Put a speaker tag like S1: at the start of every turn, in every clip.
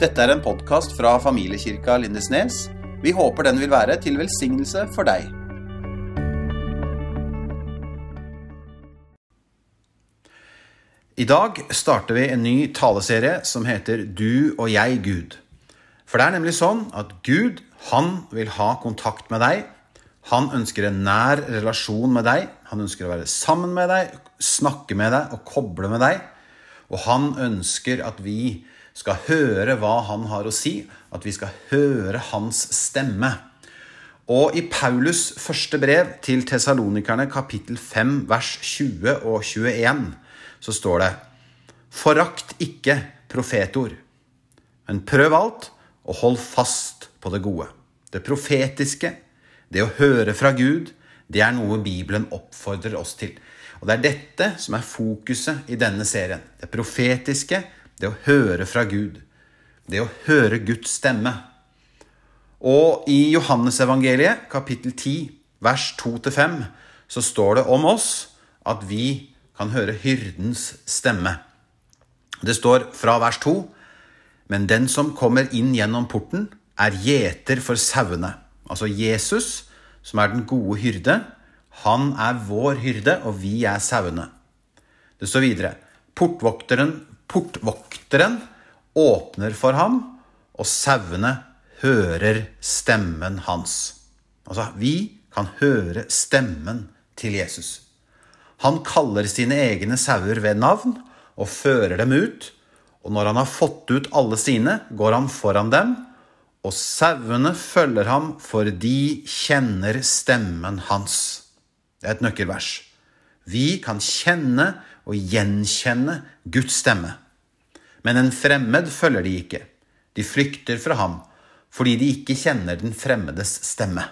S1: Dette er en podkast fra familiekirka Lindesnes. Vi håper den vil være til velsignelse for deg. I dag starter vi en ny taleserie som heter Du og jeg, Gud. For det er nemlig sånn at Gud, han vil ha kontakt med deg. Han ønsker en nær relasjon med deg. Han ønsker å være sammen med deg, snakke med deg og koble med deg. Og han ønsker at vi skal høre hva han har å si, at vi skal høre hans stemme. Og i Paulus første brev til tesalonikerne kapittel 5 vers 20 og 21 så står det Forakt ikke profetord, men prøv alt og hold fast på det gode. Det profetiske, det å høre fra Gud, det er noe Bibelen oppfordrer oss til. Og det er dette som er fokuset i denne serien. Det profetiske, det å høre fra Gud. Det å høre Guds stemme. Og i Johannesevangeliet, kapittel 10, vers 2-5, så står det om oss at vi kan høre hyrdens stemme. Det står fra vers 2.: Men den som kommer inn gjennom porten, er gjeter for sauene. Altså Jesus, som er den gode hyrde, han er vår hyrde, og vi er sauene. Det står videre. Portvokteren, portvokteren åpner for ham, og sauene hører stemmen hans. Altså, vi kan høre stemmen til Jesus. Han kaller sine egne sauer ved navn og fører dem ut. Og når han har fått ut alle sine, går han foran dem, og sauene følger ham, for de kjenner stemmen hans. Det er et nøkkelvers. Vi kan kjenne og gjenkjenne Guds stemme. Men en fremmed følger de ikke. De flykter fra ham fordi de ikke kjenner den fremmedes stemme.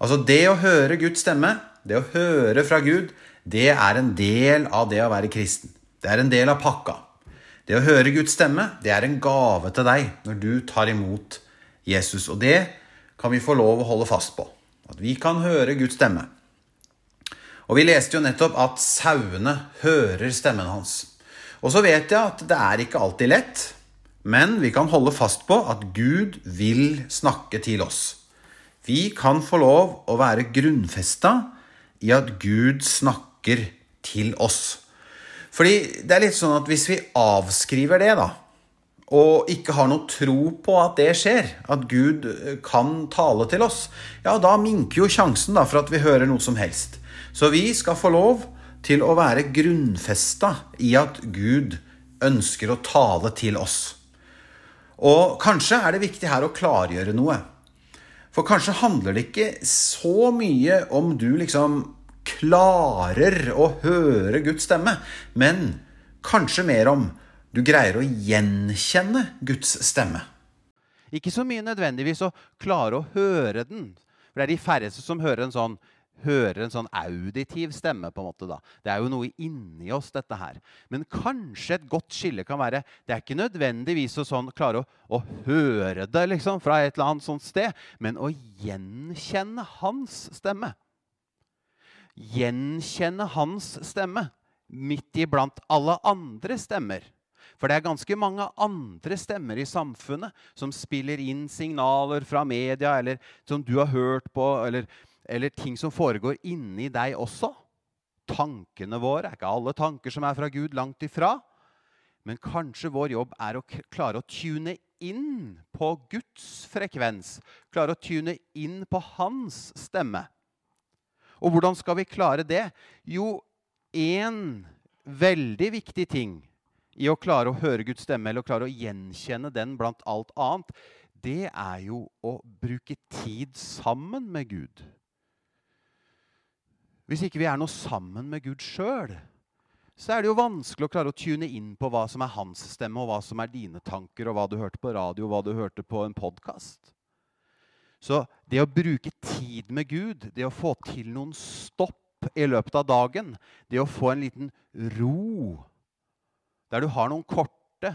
S1: Altså det å høre Guds stemme, det å høre fra Gud, det er en del av det å være kristen. Det er en del av pakka. Det å høre Guds stemme, det er en gave til deg når du tar imot Jesus. Og det kan vi få lov å holde fast på. At vi kan høre Guds stemme. Og vi leste jo nettopp at sauene hører stemmen hans. Og så vet jeg at det er ikke alltid lett, men vi kan holde fast på at Gud vil snakke til oss. Vi kan få lov å være grunnfesta i at Gud snakker til oss. Fordi det er litt sånn at hvis vi avskriver det, da, og ikke har noe tro på at det skjer, at Gud kan tale til oss, ja, da minker jo sjansen da, for at vi hører noe som helst. Så vi skal få lov til å være grunnfesta i at Gud ønsker å tale til oss. Og kanskje er det viktig her å klargjøre noe. For kanskje handler det ikke så mye om du liksom klarer å høre Guds stemme, men kanskje mer om du greier å gjenkjenne Guds stemme.
S2: Ikke så mye nødvendigvis å klare å høre den. For det er de færreste som hører en sånn, hører en sånn auditiv stemme. på en måte da. Det er jo noe inni oss, dette her. Men kanskje et godt skille kan være Det er ikke nødvendigvis å sånn, klare å, å, høre det liksom, fra et eller annet sånt sted, men å gjenkjenne hans stemme gjenkjenne hans stemme midt iblant alle andre stemmer. For det er ganske mange andre stemmer i samfunnet som spiller inn signaler fra media, eller som du har hørt på, eller, eller ting som foregår inni deg også. Tankene våre er ikke alle tanker som er fra Gud, langt ifra. Men kanskje vår jobb er å klare å tune inn på Guds frekvens. Klare å tune inn på hans stemme. Og hvordan skal vi klare det? Jo, én veldig viktig ting i å klare å høre Guds stemme eller å klare å gjenkjenne den blant alt annet, det er jo å bruke tid sammen med Gud. Hvis ikke vi er noe sammen med Gud sjøl, så er det jo vanskelig å klare å tune inn på hva som er hans stemme, og hva som er dine tanker, og hva du hørte på radio, og hva du hørte på en podkast. Så det å bruke tid med Gud, det å få til noen stopp i løpet av dagen, det å få en liten ro der du har noen korte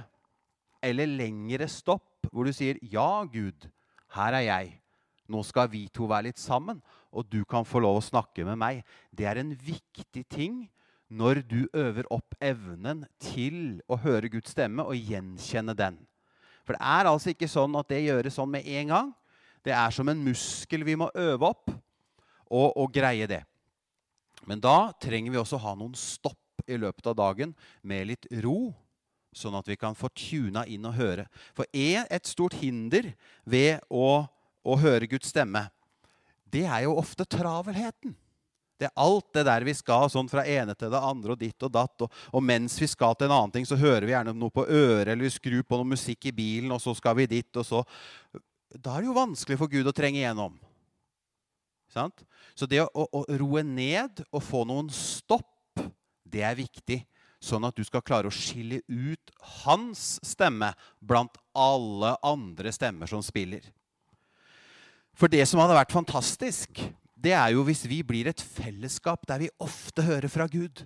S2: eller lengre stopp hvor du sier 'Ja, Gud, her er jeg. Nå skal vi to være litt sammen, og du kan få lov å snakke med meg.' Det er en viktig ting når du øver opp evnen til å høre Guds stemme og gjenkjenne den. For det er altså ikke sånn at det gjøres sånn med en gang. Det er som en muskel vi må øve opp og, og greie det. Men da trenger vi også ha noen stopp i løpet av dagen med litt ro, sånn at vi kan få tuna inn og høre. For er et stort hinder ved å, å høre Guds stemme, det er jo ofte travelheten. Det er alt det der vi skal, sånn fra ene til det andre og ditt og datt. Og, og, mens vi skal til en annen ting, så hører vi gjerne noe på øret, eller vi skrur på noe musikk i bilen, og så skal vi dit, og så Da er det jo vanskelig for Gud å trenge igjennom. Sant? Så det å, å, å roe ned og få noen stopp, det er viktig. Sånn at du skal klare å skille ut hans stemme blant alle andre stemmer som spiller. For det som hadde vært fantastisk, det er jo hvis vi blir et fellesskap der vi ofte hører fra Gud.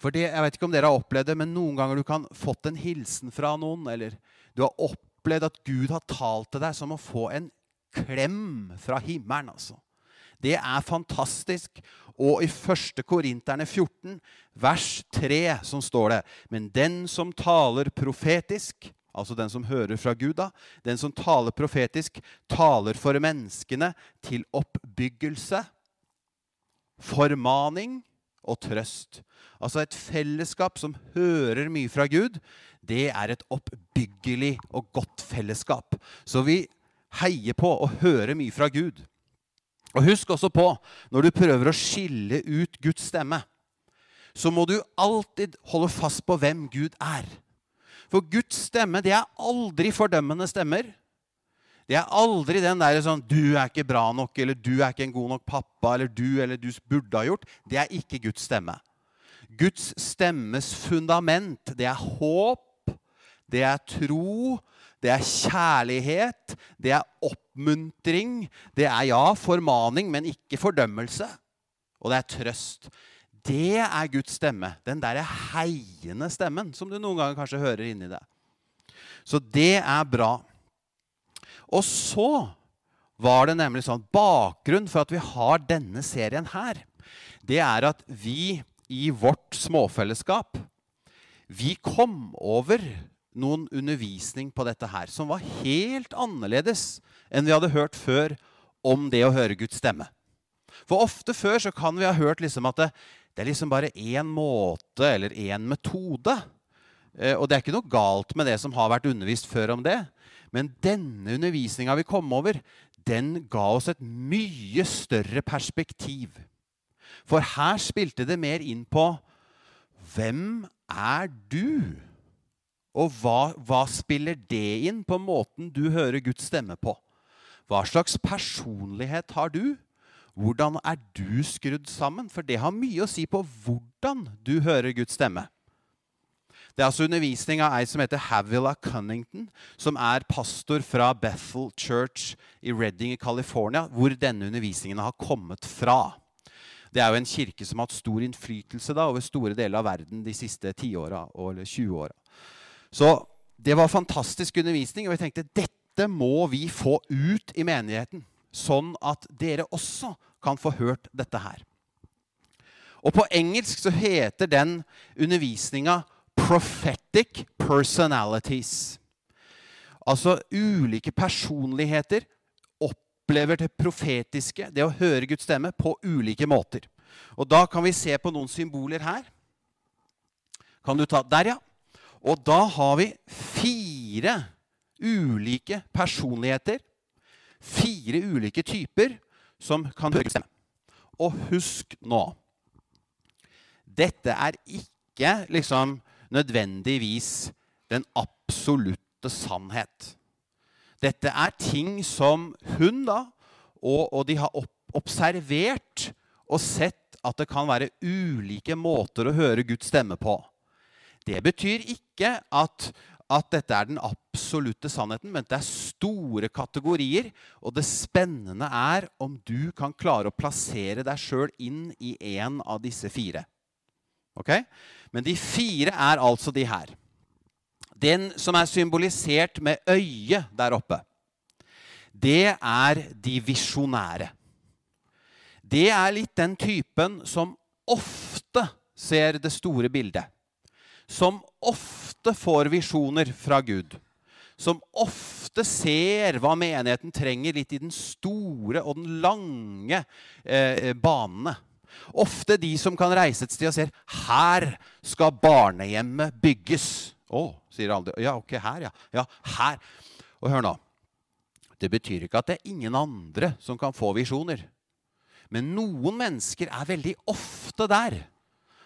S2: For det, Jeg vet ikke om dere har opplevd det, men noen ganger du kan fått en hilsen fra noen, eller du har opplevd at Gud har talt til deg som å få en klem fra himmelen. altså. Det er fantastisk. Og i 1. Korinterne 14, vers 3, som står det Men den som taler profetisk, altså den som hører fra Gud, da, den som taler profetisk, taler for menneskene til oppbyggelse, formaning og trøst. Altså et fellesskap som hører mye fra Gud, det er et oppbyggelig og godt fellesskap. Så vi heier på og hører mye fra Gud. Og husk også på, når du prøver å skille ut Guds stemme, så må du alltid holde fast på hvem Gud er. For Guds stemme det er aldri fordømmende stemmer. Det er aldri den der sånn 'Du er ikke bra nok', eller 'Du er ikke en god nok pappa', eller 'Du eller du burde ha gjort'. Det er ikke Guds stemme. Guds stemmes fundament, det er håp, det er tro, det er kjærlighet, det er oppmuntring. Det er ja, formaning, men ikke fordømmelse. Og det er trøst. Det er Guds stemme. Den derre heiende stemmen som du noen ganger kanskje hører inni deg. Så det er bra. Og så var det nemlig sånn Bakgrunnen for at vi har denne serien her, det er at vi i vårt småfellesskap vi kom over noen undervisning på dette her som var helt annerledes enn vi hadde hørt før om det å høre Guds stemme. For ofte før så kan vi ha hørt liksom at det, det er liksom bare én måte eller én metode. Eh, og det er ikke noe galt med det som har vært undervist før om det. Men denne undervisninga vi kom over, den ga oss et mye større perspektiv. For her spilte det mer inn på hvem er du? Og hva, hva, spiller det inn på måten du hører Guds stemme på? Hva slags personlighet har du? Hvordan er du skrudd sammen? For det har mye å si på hvordan du hører Guds stemme. Det er altså undervisning av ei som heter Havila Cunnington, som er pastor fra Bethel Church i Redding i California, hvor denne undervisningen har kommet fra. Det er jo en kirke som har hatt stor innflytelse da, over store deler av verden de siste 10 åra eller 20 åra. Så det var fantastisk undervisning, og jeg tenkte dette må vi få ut i menigheten. Sånn at dere også kan få hørt dette her. Og på engelsk så heter den undervisninga 'prophetic personalities'. Altså ulike personligheter opplever det profetiske, det å høre Guds stemme, på ulike måter. Og da kan vi se på noen symboler her. Kan du ta Der, ja. Og da har vi fire ulike personligheter. Fire ulike typer som kan høre stemme. Og husk nå Dette er ikke liksom nødvendigvis den absolutte sannhet. Dette er ting som hun da, og, og de har observert og sett at det kan være ulike måter å høre Guds stemme på. Det betyr ikke at, at dette er den absolutte sannheten, men det er store kategorier. Og det spennende er om du kan klare å plassere deg sjøl inn i en av disse fire. Ok? Men de fire er altså de her. Den som er symbolisert med øyet der oppe, det er de visjonære. Det er litt den typen som ofte ser det store bildet som ofte får visjoner fra Gud. som ofte ser hva menigheten trenger litt i den store og den lange eh, banene. Ofte de som kan reise et sted og ser her skal barnehjemmet bygges. Å, sier alle. Ja, ok, her, ja. Ja, her. Og hør nå. Det betyr ikke at det er ingen andre som kan få visjoner. Men noen mennesker er veldig ofte der.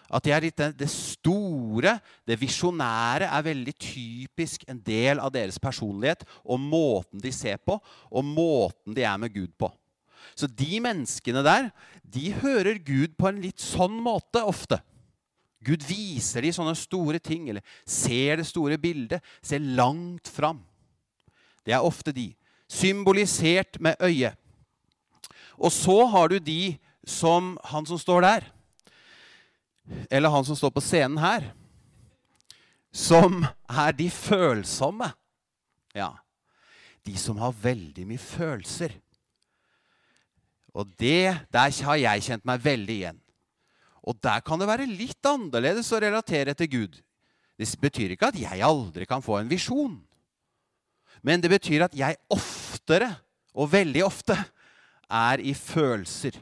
S2: At det, litt, det store, det visjonære, er veldig typisk en del av deres personlighet og måten de ser på, og måten de er med Gud på. Så de menneskene der, de hører Gud på en litt sånn måte ofte. Gud viser de sånne store ting, eller ser det store bildet, ser langt fram. Det er ofte de. Symbolisert med øyet. Og så har du de som han som står der. Eller han som står på scenen her. Som er de følsomme. Ja. De som har veldig mye følelser. Og det, der har jeg kjent meg veldig igjen. Og der kan det være litt annerledes å relatere til Gud. Det betyr ikke at jeg aldri kan få en visjon. Men det betyr at jeg oftere, og veldig ofte, er i følelser.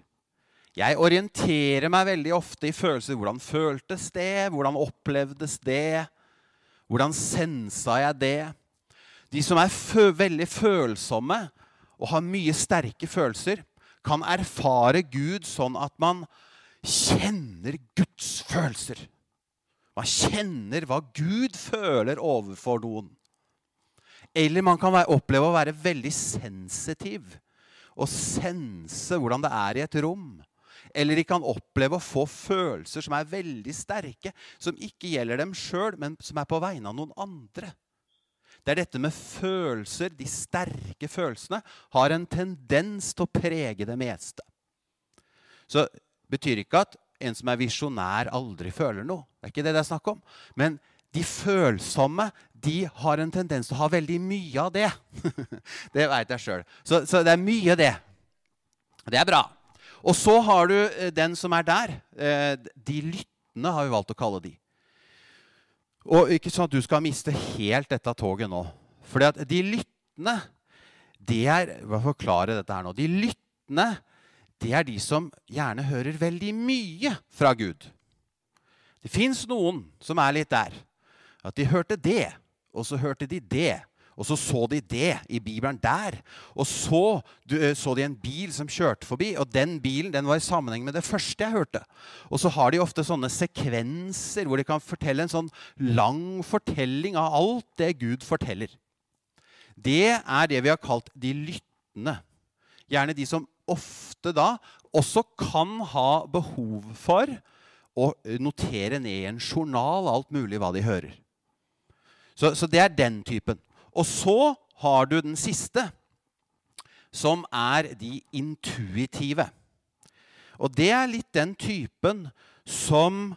S2: Jeg orienterer meg veldig ofte i følelser. Hvordan føltes det? Hvordan opplevdes det? Hvordan sensa jeg det? De som er veldig følsomme og har mye sterke følelser, kan erfare Gud sånn at man kjenner Guds følelser. Man kjenner hva Gud føler overfor noen. Eller man kan oppleve å være veldig sensitiv og sense hvordan det er i et rom. Eller de kan oppleve å få følelser som er veldig sterke, som ikke gjelder dem sjøl, men som er på vegne av noen andre. Det er dette med følelser, de sterke følelsene, har en tendens til å prege det meste. Så betyr ikke at en som er visjonær, aldri føler noe. Det er ikke det det er snakk om. Men de følsomme de har en tendens til å ha veldig mye av det. det veit jeg sjøl. Så, så, det er mye av det. Det er bra. Og så har du eh, den som er der. Eh, de lyttende har vi valgt å kalle de. Og ikke sånn at du skal miste helt dette toget nå. For de lyttende det er, Hva forklarer dette her nå? De lyttende det er de som gjerne hører veldig mye fra Gud. Det fins noen som er litt der. At de hørte det, og så hørte de det. Og så så de det i Bibelen der. Og så du, eh, så de en bil som kjørte forbi, og den bilen den var i sammenheng med det første jeg hørte. Og så har de ofte sånne sekvenser hvor de kan fortelle en sånn lang fortelling av alt det Gud forteller. Det er det vi har kalt de lyttende. Gjerne de som ofte da også kan ha behov for å notere ned i en journal alt mulig hva de hører. Så, så det er den typen. Og så har du den siste, som er de intuitive. Og det er litt den typen som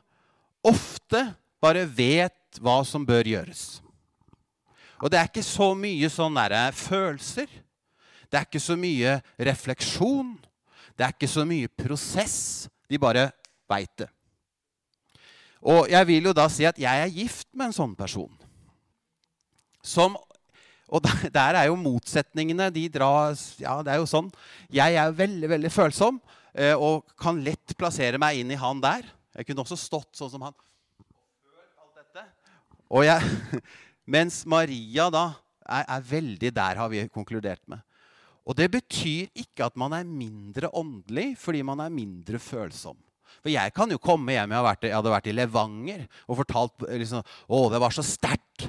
S2: ofte bare vet hva som bør gjøres. Og det er ikke så mye sånn derre følelser. Det er ikke så mye refleksjon. Det er ikke så mye prosess. De bare veit det. Og jeg vil jo da si at jeg er gift med en sånn person. Som og der, der, er jo motsetningene de dras, Ja, det er jo sånn. Jeg er veldig veldig følsom eh, og kan lett plassere meg inn i han der. Jeg kunne også stått sånn som han. Og jeg, mens Maria da er, er, veldig der, har vi konkludert med. Og det betyr ikke at man er mindre åndelig fordi man er mindre følsom. For jeg kan jo komme hjem Jeg, vært, jeg hadde vært i Levanger og fortalt liksom, å, det var så sterkt.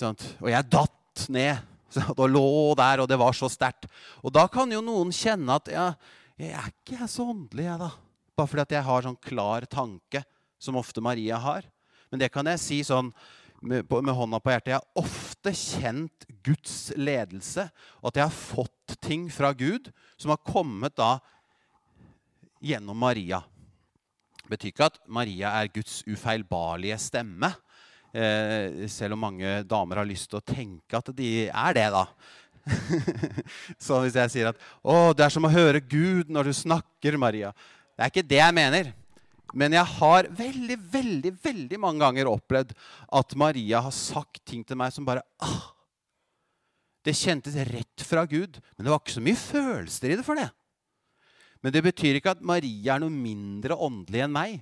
S2: Og jeg datt ned og lå der, og det var så sterkt. Og da kan jo noen kjenne at ja, jeg er ikke så åndelig, jeg, da. Bare fordi at jeg har sånn klar tanke, som ofte Maria har. Men det kan jeg si sånn med, med hånda på hjertet. Jeg har ofte kjent Guds ledelse, og at jeg har fått ting fra Gud som har kommet da gjennom Maria. Det betyr ikke at Maria er Guds ufeilbarlige stemme. Eh, selv om mange damer har lyst til å tenke at de er det, da. så hvis jeg sier at 'Å, det er som å høre Gud når du snakker', Maria Det er ikke det jeg mener. Men jeg har veldig, veldig, veldig mange ganger opplevd at Maria har sagt ting til meg som bare ah, Det kjentes rett fra Gud. Men det var ikke så mye følelser i det for det. Men det betyr ikke at Maria er noe mindre åndelig enn meg.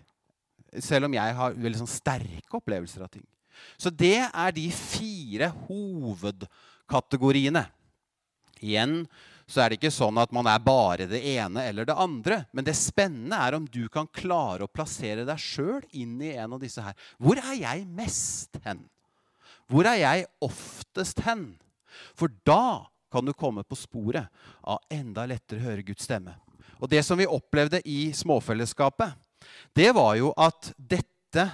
S2: Selv om jeg har veldig sånn sterke opplevelser av ting. Så det er de fire hovedkategoriene. Igjen så er det ikke sånn at man er bare det ene eller det andre. Men det spennende er om du kan klare å plassere deg sjøl inn i en av disse her. Hvor er jeg mest hen? Hvor er jeg oftest hen? For da kan du komme på sporet av enda lettere å høre Guds stemme. Og det som vi opplevde i småfellesskapet, det var jo at dette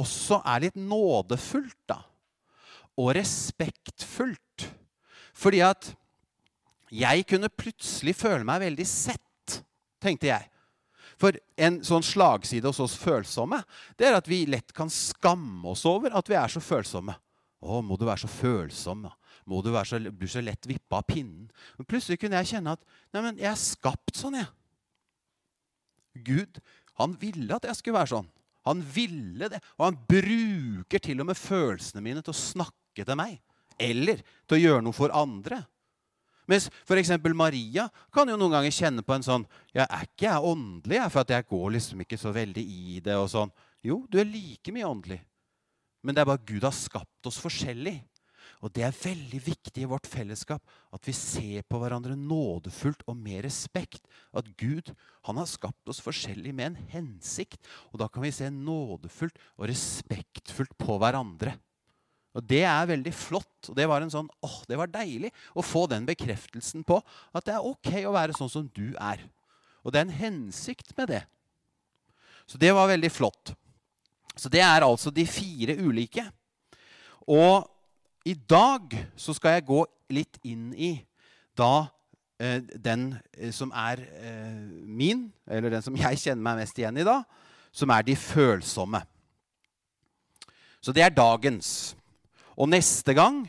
S2: også er litt nådefullt, da. Og respektfullt. Fordi at jeg kunne plutselig føle meg veldig sett, tenkte jeg. For en sånn slagside hos oss følsomme det er at vi lett kan skamme oss over at vi er så følsomme. Å, må du være så følsom, da. Må du være så, blir så lett vippa av pinnen. Men plutselig kunne jeg kjenne at nei, jeg er skapt sånn, jeg. Gud, han ville at jeg skulle være sånn. Han ville det. Og han bruker til og med følelsene mine til å snakke til meg. Eller til å gjøre noe for andre. Mens f.eks. Maria kan jo noen ganger kjenne på en sånn ja, Er ikke jeg åndelig, for at jeg går liksom ikke så veldig i det? og sånn. Jo, du er like mye åndelig. Men det er bare Gud har skapt oss forskjellig. Og det er veldig viktig i vårt fellesskap at vi ser på hverandre nådefullt og med respekt. At Gud han har skapt oss forskjellig med en hensikt. Og da kan vi se nådefullt og respektfullt på hverandre. Og Det er veldig flott. og Det var en sånn, åh, det var deilig å få den bekreftelsen på at det er ok å være sånn som du er. Og det er en hensikt med det. Så det var veldig flott. Så det er altså de fire ulike. Og i dag så skal jeg gå litt inn i da eh, den eh, som er eh, min, eller den som jeg kjenner meg mest igjen i da, som er de følsomme. Så det er dagens. Og neste gang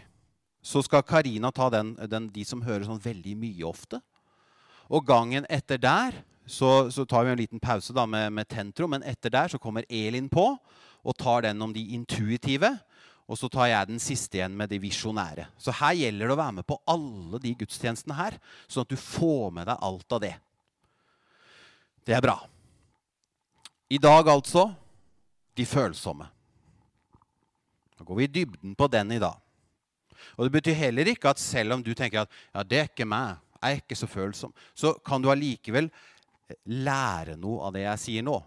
S2: så skal Karina ta den, den, de som hører sånn veldig mye ofte. Og gangen etter der så, så tar vi en liten pause da med, med tentro, men etter der så kommer Elin på og tar den om de intuitive. Og så tar jeg den siste igjen med de visjonære. Så her gjelder det å være med på alle de gudstjenestene her, sånn at du får med deg alt av det. Det er bra. I dag altså de følsomme. Da går vi i dybden på den i dag. Og Det betyr heller ikke at selv om du tenker at ja, det er ikke meg, jeg er ikke så følsom, så kan du allikevel lære noe av det jeg sier nå.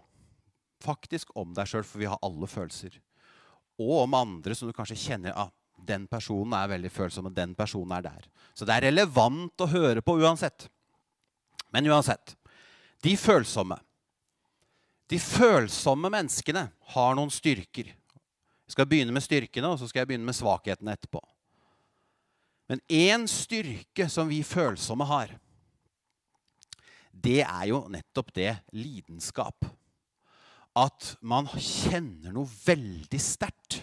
S2: Faktisk om deg sjøl, for vi har alle følelser. Og om andre som du kanskje kjenner ah, den personen er veldig følsom, og den personen er der. Så det er relevant å høre på uansett. Men uansett de følsomme. De følsomme menneskene har noen styrker. Jeg skal begynne med styrkene, og så skal jeg begynne med svakhetene etterpå. Men én styrke som vi følsomme har, det er jo nettopp det lidenskap. At man kjenner noe veldig sterkt.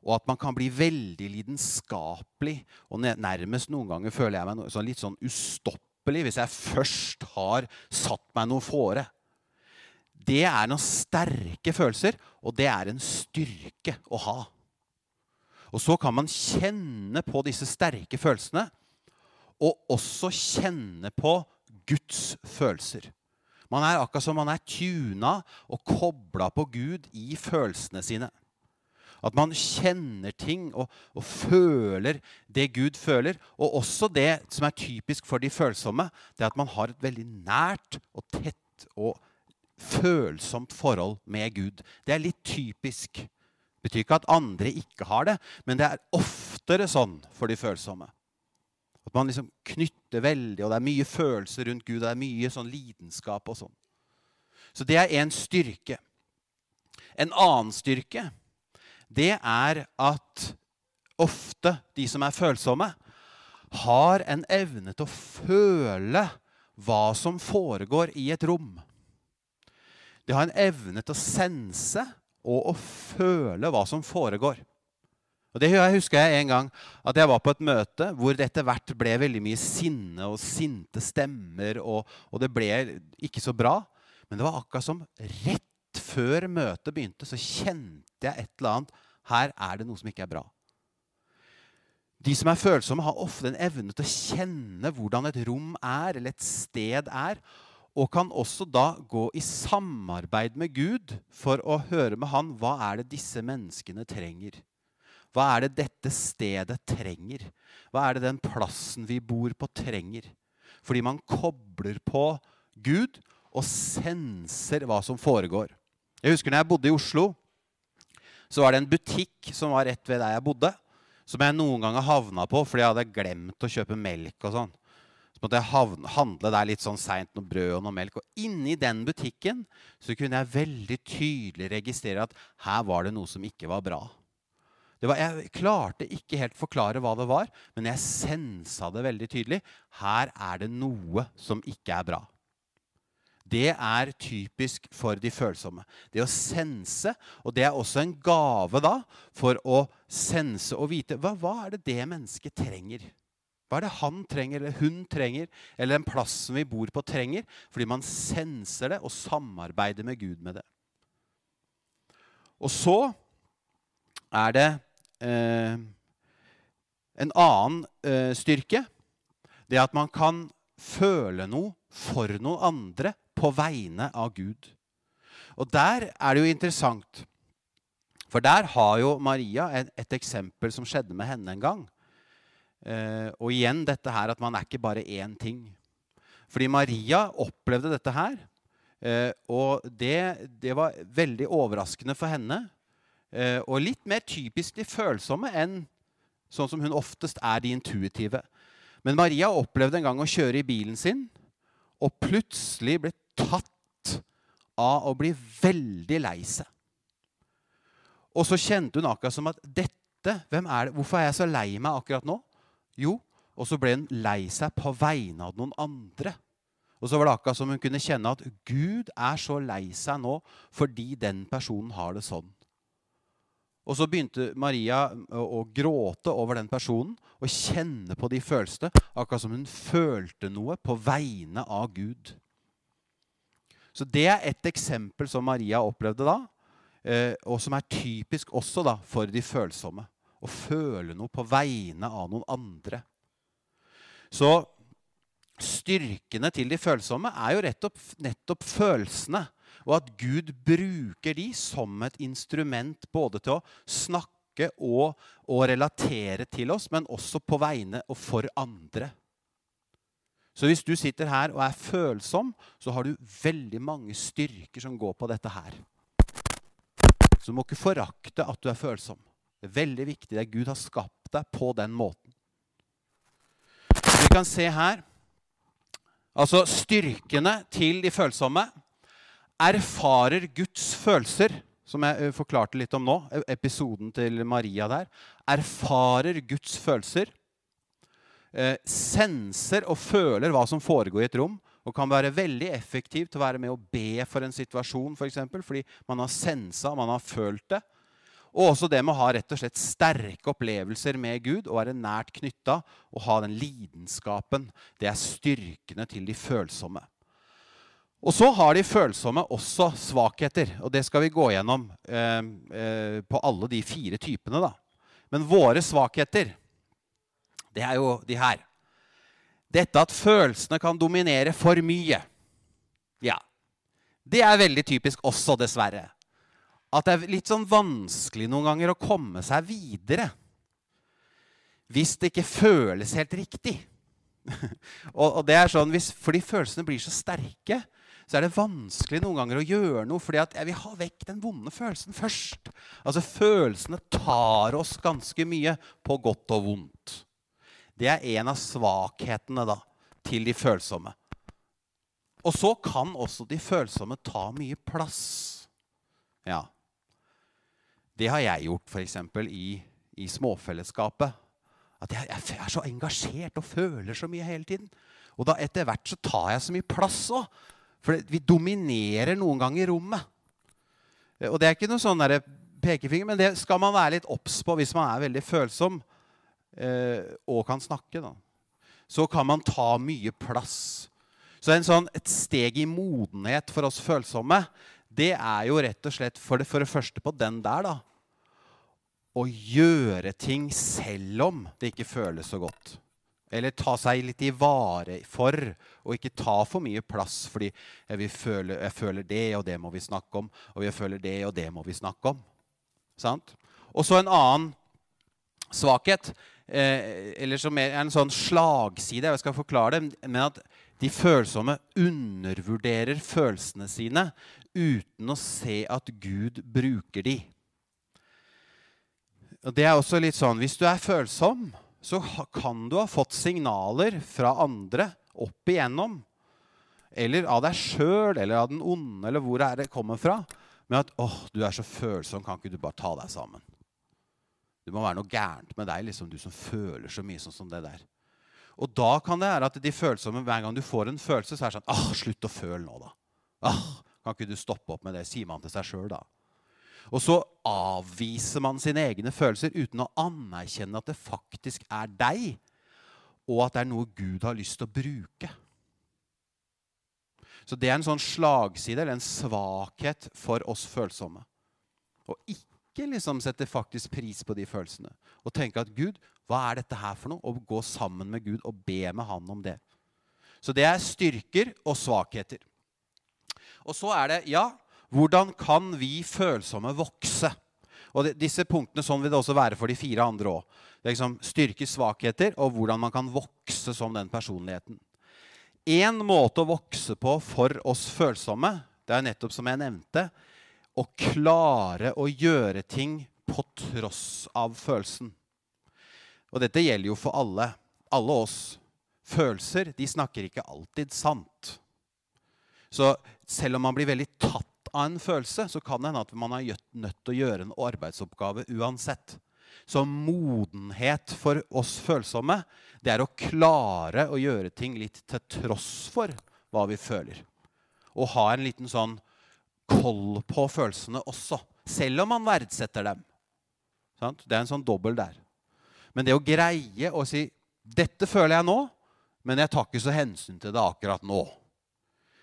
S2: Og at man kan bli veldig lidenskapelig. Og nærmest noen ganger føler jeg meg sånn litt sånn ustoppelig hvis jeg først har satt meg noe fore det er noen sterke følelser, og det er en styrke å ha. Og så kan man kjenne på disse sterke følelsene, og også kjenne på Guds følelser. Man er akkurat som man er tuna og kobla på Gud i følelsene sine. At man kjenner ting og, og, føler det Gud føler. Og også det som er typisk for de følsomme, det er at man har et veldig nært og tett og følsomt forhold med Gud. Det er litt typisk. Det betyr ikke at andre ikke har det, men det er oftere sånn for de følsomme. At man liksom knytter veldig, og det er mye følelser rundt Gud. og Det er mye sånn lidenskap og sånn. Så det er én styrke. En annen styrke, det er at ofte de som er følsomme, har en evne til å føle hva som foregår i et rom. De har en evne til å sense og å føle hva som foregår. Og Det husker jeg en gang at jeg var på et møte hvor det etter hvert ble veldig mye sinne og sinte stemmer, og, og det ble ikke så bra. Men det var akkurat som rett før møtet begynte, så kjente jeg et eller annet. Her er det noe som ikke er bra. De som er følsomme, har ofte en evne til å kjenne hvordan et rom er, eller et sted er, og kan også da gå i samarbeid med Gud for å høre med Han hva er det disse menneskene trenger. Hva er det dette stedet trenger? Hva er det den plassen vi bor på, trenger? Fordi man kobler på Gud og senser hva som foregår. Jeg husker når jeg bodde i Oslo, så var det en butikk som var rett ved der jeg bodde som jeg noen ganger havna på fordi jeg hadde glemt å kjøpe melk. og sånn. Så måtte jeg handle der litt sånn seint noe brød og noe melk. Og inni den butikken så kunne jeg veldig tydelig registrere at her var det noe som ikke var bra. Var, jeg klarte ikke helt forklare hva det var, men jeg sensa det veldig tydelig. Her er det noe som ikke er bra. Det er typisk for de følsomme. Det å sense. Og det er også en gave da for å sense og vite hva, hva er det det mennesket trenger. Hva er det han trenger, eller hun trenger, eller den plassen vi bor på, trenger? Fordi man senser det og samarbeider med Gud med det. Og så er det en annen eh, styrke. Det at man kan føle noe for noen andre på vegne av Gud. Og der er det jo interessant. For der har jo Maria et, et eksempel som skjedde med henne en gang. Eh, og igjen dette her at man er ikke bare én ting. Fordi Maria opplevde dette her. Eh, og det, det, var veldig overraskende for henne. Eh, og litt mer typisk de følsomme enn sånn som hun oftest er de intuitive. Men Maria opplevde en gang å kjøre i bilen sin, og plutselig ble tatt av å bli veldig lei seg. Og så kjente hun akkurat som at dette hvem er det? Hvorfor er jeg så lei meg akkurat nå? Jo, og så ble hun lei seg på vegne av noen andre. Og så var det akkurat som hun kunne kjenne at Gud er så lei seg nå fordi den personen har det sånn. Og så begynte Maria å gråte over den personen og kjenne på de følelsene, akkurat som hun følte noe på vegne av Gud. Så det er et eksempel som Maria opplevde da, eh, og som er typisk også da for de følsomme. Å føle noe på vegne av noen andre. Så styrkene til de følsomme er jo rett opp, nettopp følelsene. Og at Gud bruker de som et instrument både til å snakke og, og relatere til oss, men også på vegne og for andre. Så hvis du sitter her og er følsom, så har du veldig mange styrker som går på dette her. Så du må ikke forakte at du er følsom. Det er veldig viktig. Er Gud har skapt deg på den måten. Vi kan se her Altså styrkene til de følsomme erfarer Guds følelser, som jeg eh, forklarte litt om nå, episoden til Maria der. Erfarer Guds følelser eh, senser og føler hva som foregår i et rom. Og kan være veldig effektiv til å være med å be for en situasjon, for eksempel, fordi man har sensa, man har følt det. Og også det med å ha rett og slett sterke opplevelser med Gud og være nært knytta og ha den lidenskapen. Det er styrkene til de følsomme. Og så har de følsomme også svakheter, og det skal vi gå gjennom eh, eh, på alle de fire typene. da. Men våre svakheter det er jo de her. Dette at følelsene kan dominere for mye. Ja. Det er veldig typisk også, dessverre. At det er litt sånn vanskelig noen ganger å komme seg videre. Hvis det ikke føles helt riktig. og, og, det er sånn, hvis, Fordi følelsene blir så sterke, så er det vanskelig noen ganger å gjøre noe. fordi jeg vil ha vekk den vonde følelsen først. Altså Følelsene tar oss ganske mye på godt og vondt. Det er en av svakhetene da, til de følsomme. Og så kan også de følsomme ta mye plass. Ja. Det har jeg gjort f.eks. I, i småfellesskapet. At jeg, jeg, er så engasjert og føler så mye hele tiden. Og da etter hvert så tar jeg så mye plass òg. For vi dominerer noen ganger rommet. Og det er ikke noe sånn pekefinger, men det skal man være litt obs på hvis man er veldig følsom eh, og kan snakke, da, så kan man ta mye plass. Så sånn, et steg i modenhet for oss følsomme, det er jo rett og slett for det, for det første på den der, da. å gjøre ting selv om det ikke føles så godt. Eller ta seg litt i vare for, og ikke ta for mye plass fordi jeg, føle, jeg føler det, og det må vi snakke om, og jeg føler det, og det må vi snakke om. Sant? Og så en annen svakhet, eh, eller som er en sånn slagside, jeg skal forklare det, men at de følsomme undervurderer følelsene sine uten å se at Gud bruker de. Og det er også litt sånn, Hvis du er følsom, så kan du ha fått signaler fra andre opp igjennom, eller av deg sjøl eller av den onde, eller hvor er det kommer fra, med at 'Åh, du er så følsom, kan ikke du bare ta deg sammen?' Det må være noe gærent med deg, liksom, du som føler så mye sånn som det der. Og da kan det være at de følsomme, hver gang du får en følelse, så er det sånn 'Åh, slutt å føle nå, da'. Åh, kan ikke du stoppe opp med det? Sier man til seg sjøl da. Og så avviser man sine egne følelser uten å anerkjenne at det faktisk er deg, og at det er noe Gud har lyst til å bruke. Så det er en sånn slagside eller en svakhet for oss følsomme. Å ikke liksom sette faktisk pris på de følelsene. Og tenke at Gud, hva er dette her for noe? Og gå sammen med Gud og be med Han om det. Så det er styrker og svakheter. Og så er det ja, hvordan kan vi følsomme vokse? Og de, Disse punktene sånn vil det også være for de fire andre òg. Liksom styrke, svakheter og hvordan man kan vokse som den personligheten. Én måte å vokse på for oss følsomme, det er nettopp som jeg nevnte, å klare å gjøre ting på tross av følelsen. Og dette gjelder jo for alle. Alle oss. Følelser de snakker ikke alltid sant. Så selv om man blir veldig tatt av en følelse, så kan det hende at man er nødt til å gjøre en arbeidsoppgave uansett. Så modenhet for oss følsomme, det er å klare å gjøre ting litt til tross for hva vi føler. Og ha en liten sånn koll på følelsene også, selv om man verdsetter dem. Det er en sånn dobbel der. Men det å greie å si 'Dette føler jeg nå, men jeg tar ikke så hensyn til det akkurat nå'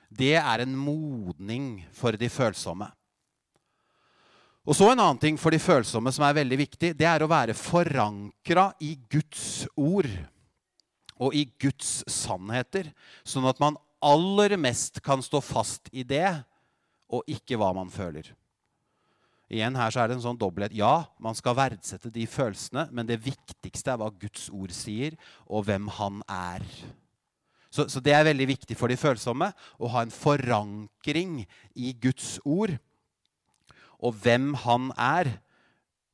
S2: det er en modning for de følsomme. Og så En annen ting for de følsomme som er veldig viktig, det er å være forankra i Guds ord og i Guds sannheter, sånn at man aller mest kan stå fast i det, og ikke hva man føler. Igjen her så er det en sånn dobbelthet. Ja, man skal verdsette de følelsene, men det viktigste er hva Guds ord sier, og hvem han er. Så, så, det er veldig viktig for de følsomme å ha en forankring i Guds ord og hvem han er,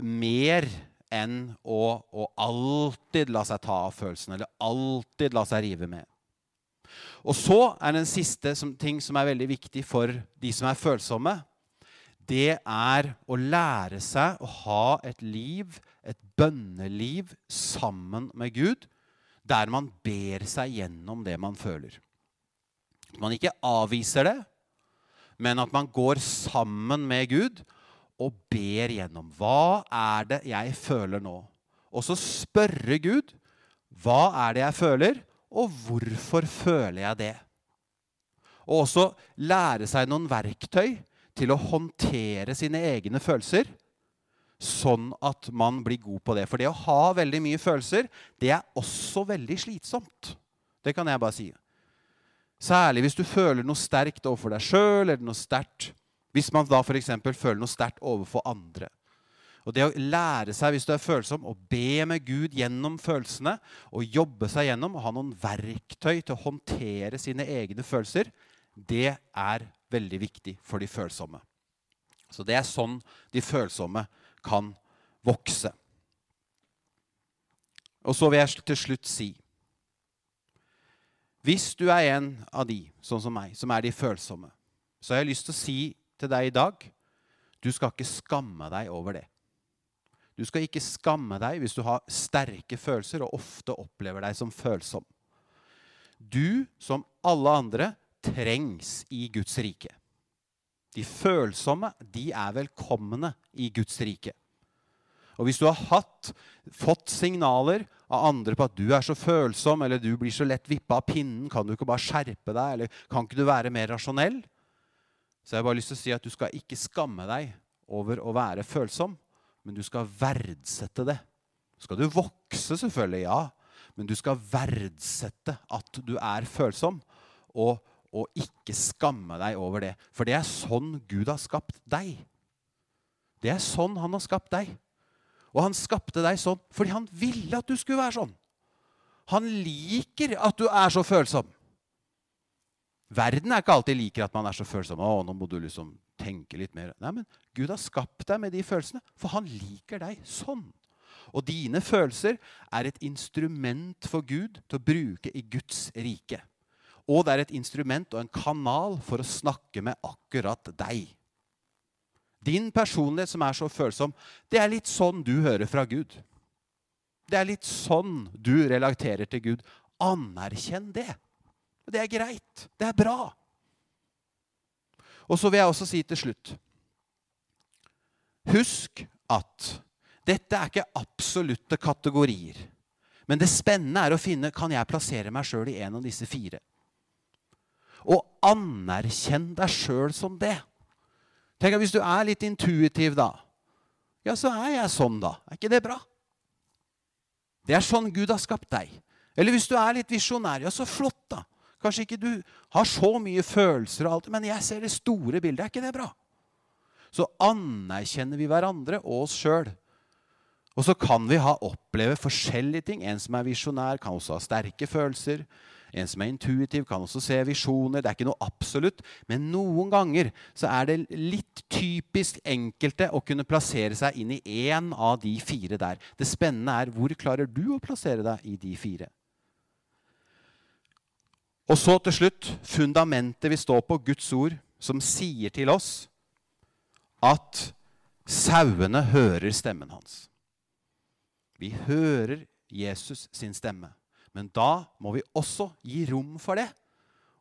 S2: mer enn å, å alltid la seg ta av følelsen eller alltid la seg rive med. Og så er den siste som, ting som er veldig viktig for de som er følsomme. Det er å lære seg å ha et liv, et bønneliv, sammen med Gud der man ber seg gjennom det man føler. At man ikke avviser det, men at man går sammen med Gud og ber gjennom. Hva er det jeg føler nå? Og så spørre Gud hva er det jeg føler, og hvorfor føler jeg det? Og også lære seg noen verktøy til å håndtere sine egne følelser sånn at man blir god på det. For det å ha veldig mye følelser, det er også veldig slitsomt. Det kan jeg bare si. Særlig hvis du føler noe sterkt overfor deg sjøl, eller noe sterkt Hvis man da f.eks. føler noe sterkt overfor andre. Og det å lære seg, hvis du er følsom, å be med Gud gjennom følelsene, og jobbe seg gjennom, og ha noen verktøy til å håndtere sine egne følelser, det er veldig viktig for de følsomme. Så det er sånn de følsomme kan vokse. Og så vil jeg til slutt si Hvis du er en av de, sånn som meg, som er de følsomme, så har jeg lyst til å si til deg i dag du skal ikke skamme deg over det. Du skal ikke skamme deg hvis du har sterke følelser og ofte opplever deg som følsom. Du, som alle andre, trengs i Guds rike. De følsomme de er velkomne i Guds rike. Og hvis du har hatt, fått signaler av andre på at du er så følsom, eller du blir så lett vippa av pinnen, kan du ikke bare skjerpe deg, eller kan ikke du være mer rasjonell? Så jeg har bare lyst til å si at du skal ikke skamme deg over å være følsom, men du skal verdsette det. Skal du vokse, selvfølgelig, ja. Men du skal verdsette at du er følsom, og, og ikke skamme deg over det. For det er sånn Gud har skapt deg. Det er sånn han har skapt deg. Og han skapte deg sånn fordi han ville at du skulle være sånn. Han liker at du er så følsom. Verden er ikke alltid liker at man er så følsom. Å, nå må du liksom tenke litt mer. Nei, men Gud har skapt deg med de følelsene, for han liker deg sånn. Og dine følelser er et instrument for Gud til å bruke i Guds rike. Og det er et instrument og en kanal for å snakke med akkurat deg. Din personlighet som er så følsom, det er litt sånn du hører fra Gud. Det er litt sånn du relaterer til Gud. Anerkjenn det. Det er greit. Det er bra. Og så vil jeg også si til slutt Husk at dette er ikke absolutte kategorier. Men det spennende er å finne kan jeg plassere meg sjøl i en av disse fire. Og anerkjenn deg sjøl som det. Tenk at Hvis du er litt intuitiv, da, ja, så er jeg sånn, da. Er ikke det bra? Det er sånn Gud har skapt deg. Eller hvis du er litt visjonær, ja, så flott, da. Kanskje ikke du har så mye følelser, og alt, men jeg ser det store bildet. Er ikke det bra? Så anerkjenner vi hverandre og oss sjøl. Og så kan vi ha oppleve forskjellige ting. En som er visjonær, kan også ha sterke følelser. En som er intuitiv, kan også se visjoner. Det er ikke noe absolutt. Men noen ganger så er det litt typisk enkelte å kunne plassere seg inn i én av de fire der. Det spennende er hvor klarer du å plassere deg i de fire? Og så til slutt fundamentet vi står på, Guds ord, som sier til oss at sauene hører stemmen hans. Vi hører Jesus sin stemme. Men da må vi også gi rom for det.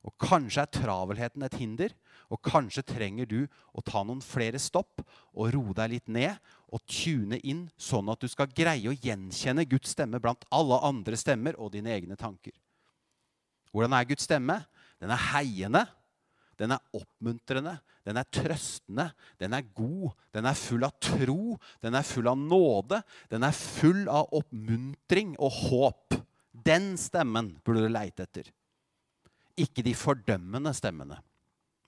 S2: Og kanskje er travelheten et hinder, og kanskje trenger du å ta noen flere stopp og roe deg litt ned og tune inn, sånn at du skal greie å gjenkjenne Guds stemme blant alle andre stemmer og dine egne tanker. Hvordan er Guds stemme? Den er heiende. Den er oppmuntrende, den er trøstende, den er god, den er full av tro, den er full av nåde, den er full av oppmuntring og håp. Den stemmen burde du leite etter. Ikke de fordømmende stemmene,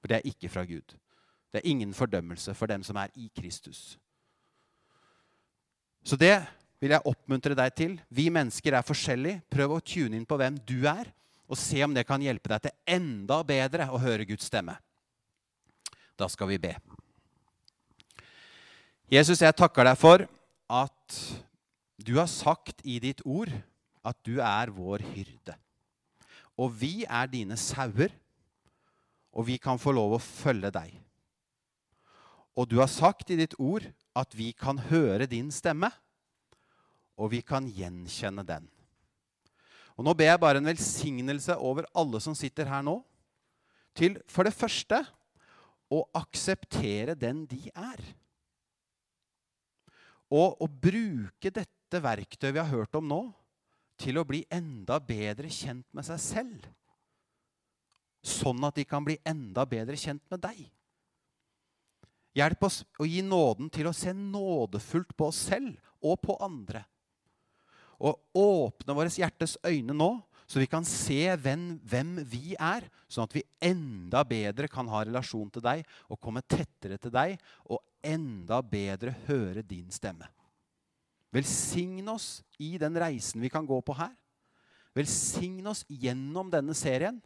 S2: for det er ikke fra Gud. Det er ingen fordømmelse for dem som er i Kristus. Så det vil jeg oppmuntre deg til. Vi mennesker er forskjellige. Prøv å tune inn på hvem du er og se om det kan hjelpe deg til enda bedre å høre Guds stemme. Da skal vi be. Jesus, jeg takker deg for at du har sagt i ditt ord at du er vår hyrde. Og vi er dine sauer, og vi kan få lov å følge deg. Og du har sagt i ditt ord at vi kan høre din stemme, og vi kan gjenkjenne den. Og Nå ber jeg bare en velsignelse over alle som sitter her nå, til for det første å akseptere den de er. Og å bruke dette verktøyet vi har hørt om nå, til å bli enda bedre kjent med seg selv. Sånn at de kan bli enda bedre kjent med deg. Hjelp oss å gi nåden til å se nådefullt på oss selv og på andre og åpne våre hjertes øyne nå, så vi kan se hvem, hvem, vi er, sånn at vi enda bedre kan ha relasjon til deg og komme tettere til deg og enda bedre høre din stemme. Velsign oss i den reisen vi kan gå på her. Velsign oss gjennom denne serien,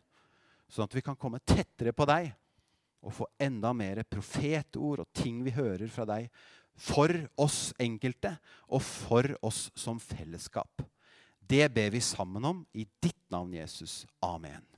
S2: sånn at vi kan komme tettere på deg og få enda mer profetord og ting vi hører fra deg for oss enkelte og for oss som fellesskap. Det ber vi sammen om i ditt navn, Jesus. Amen.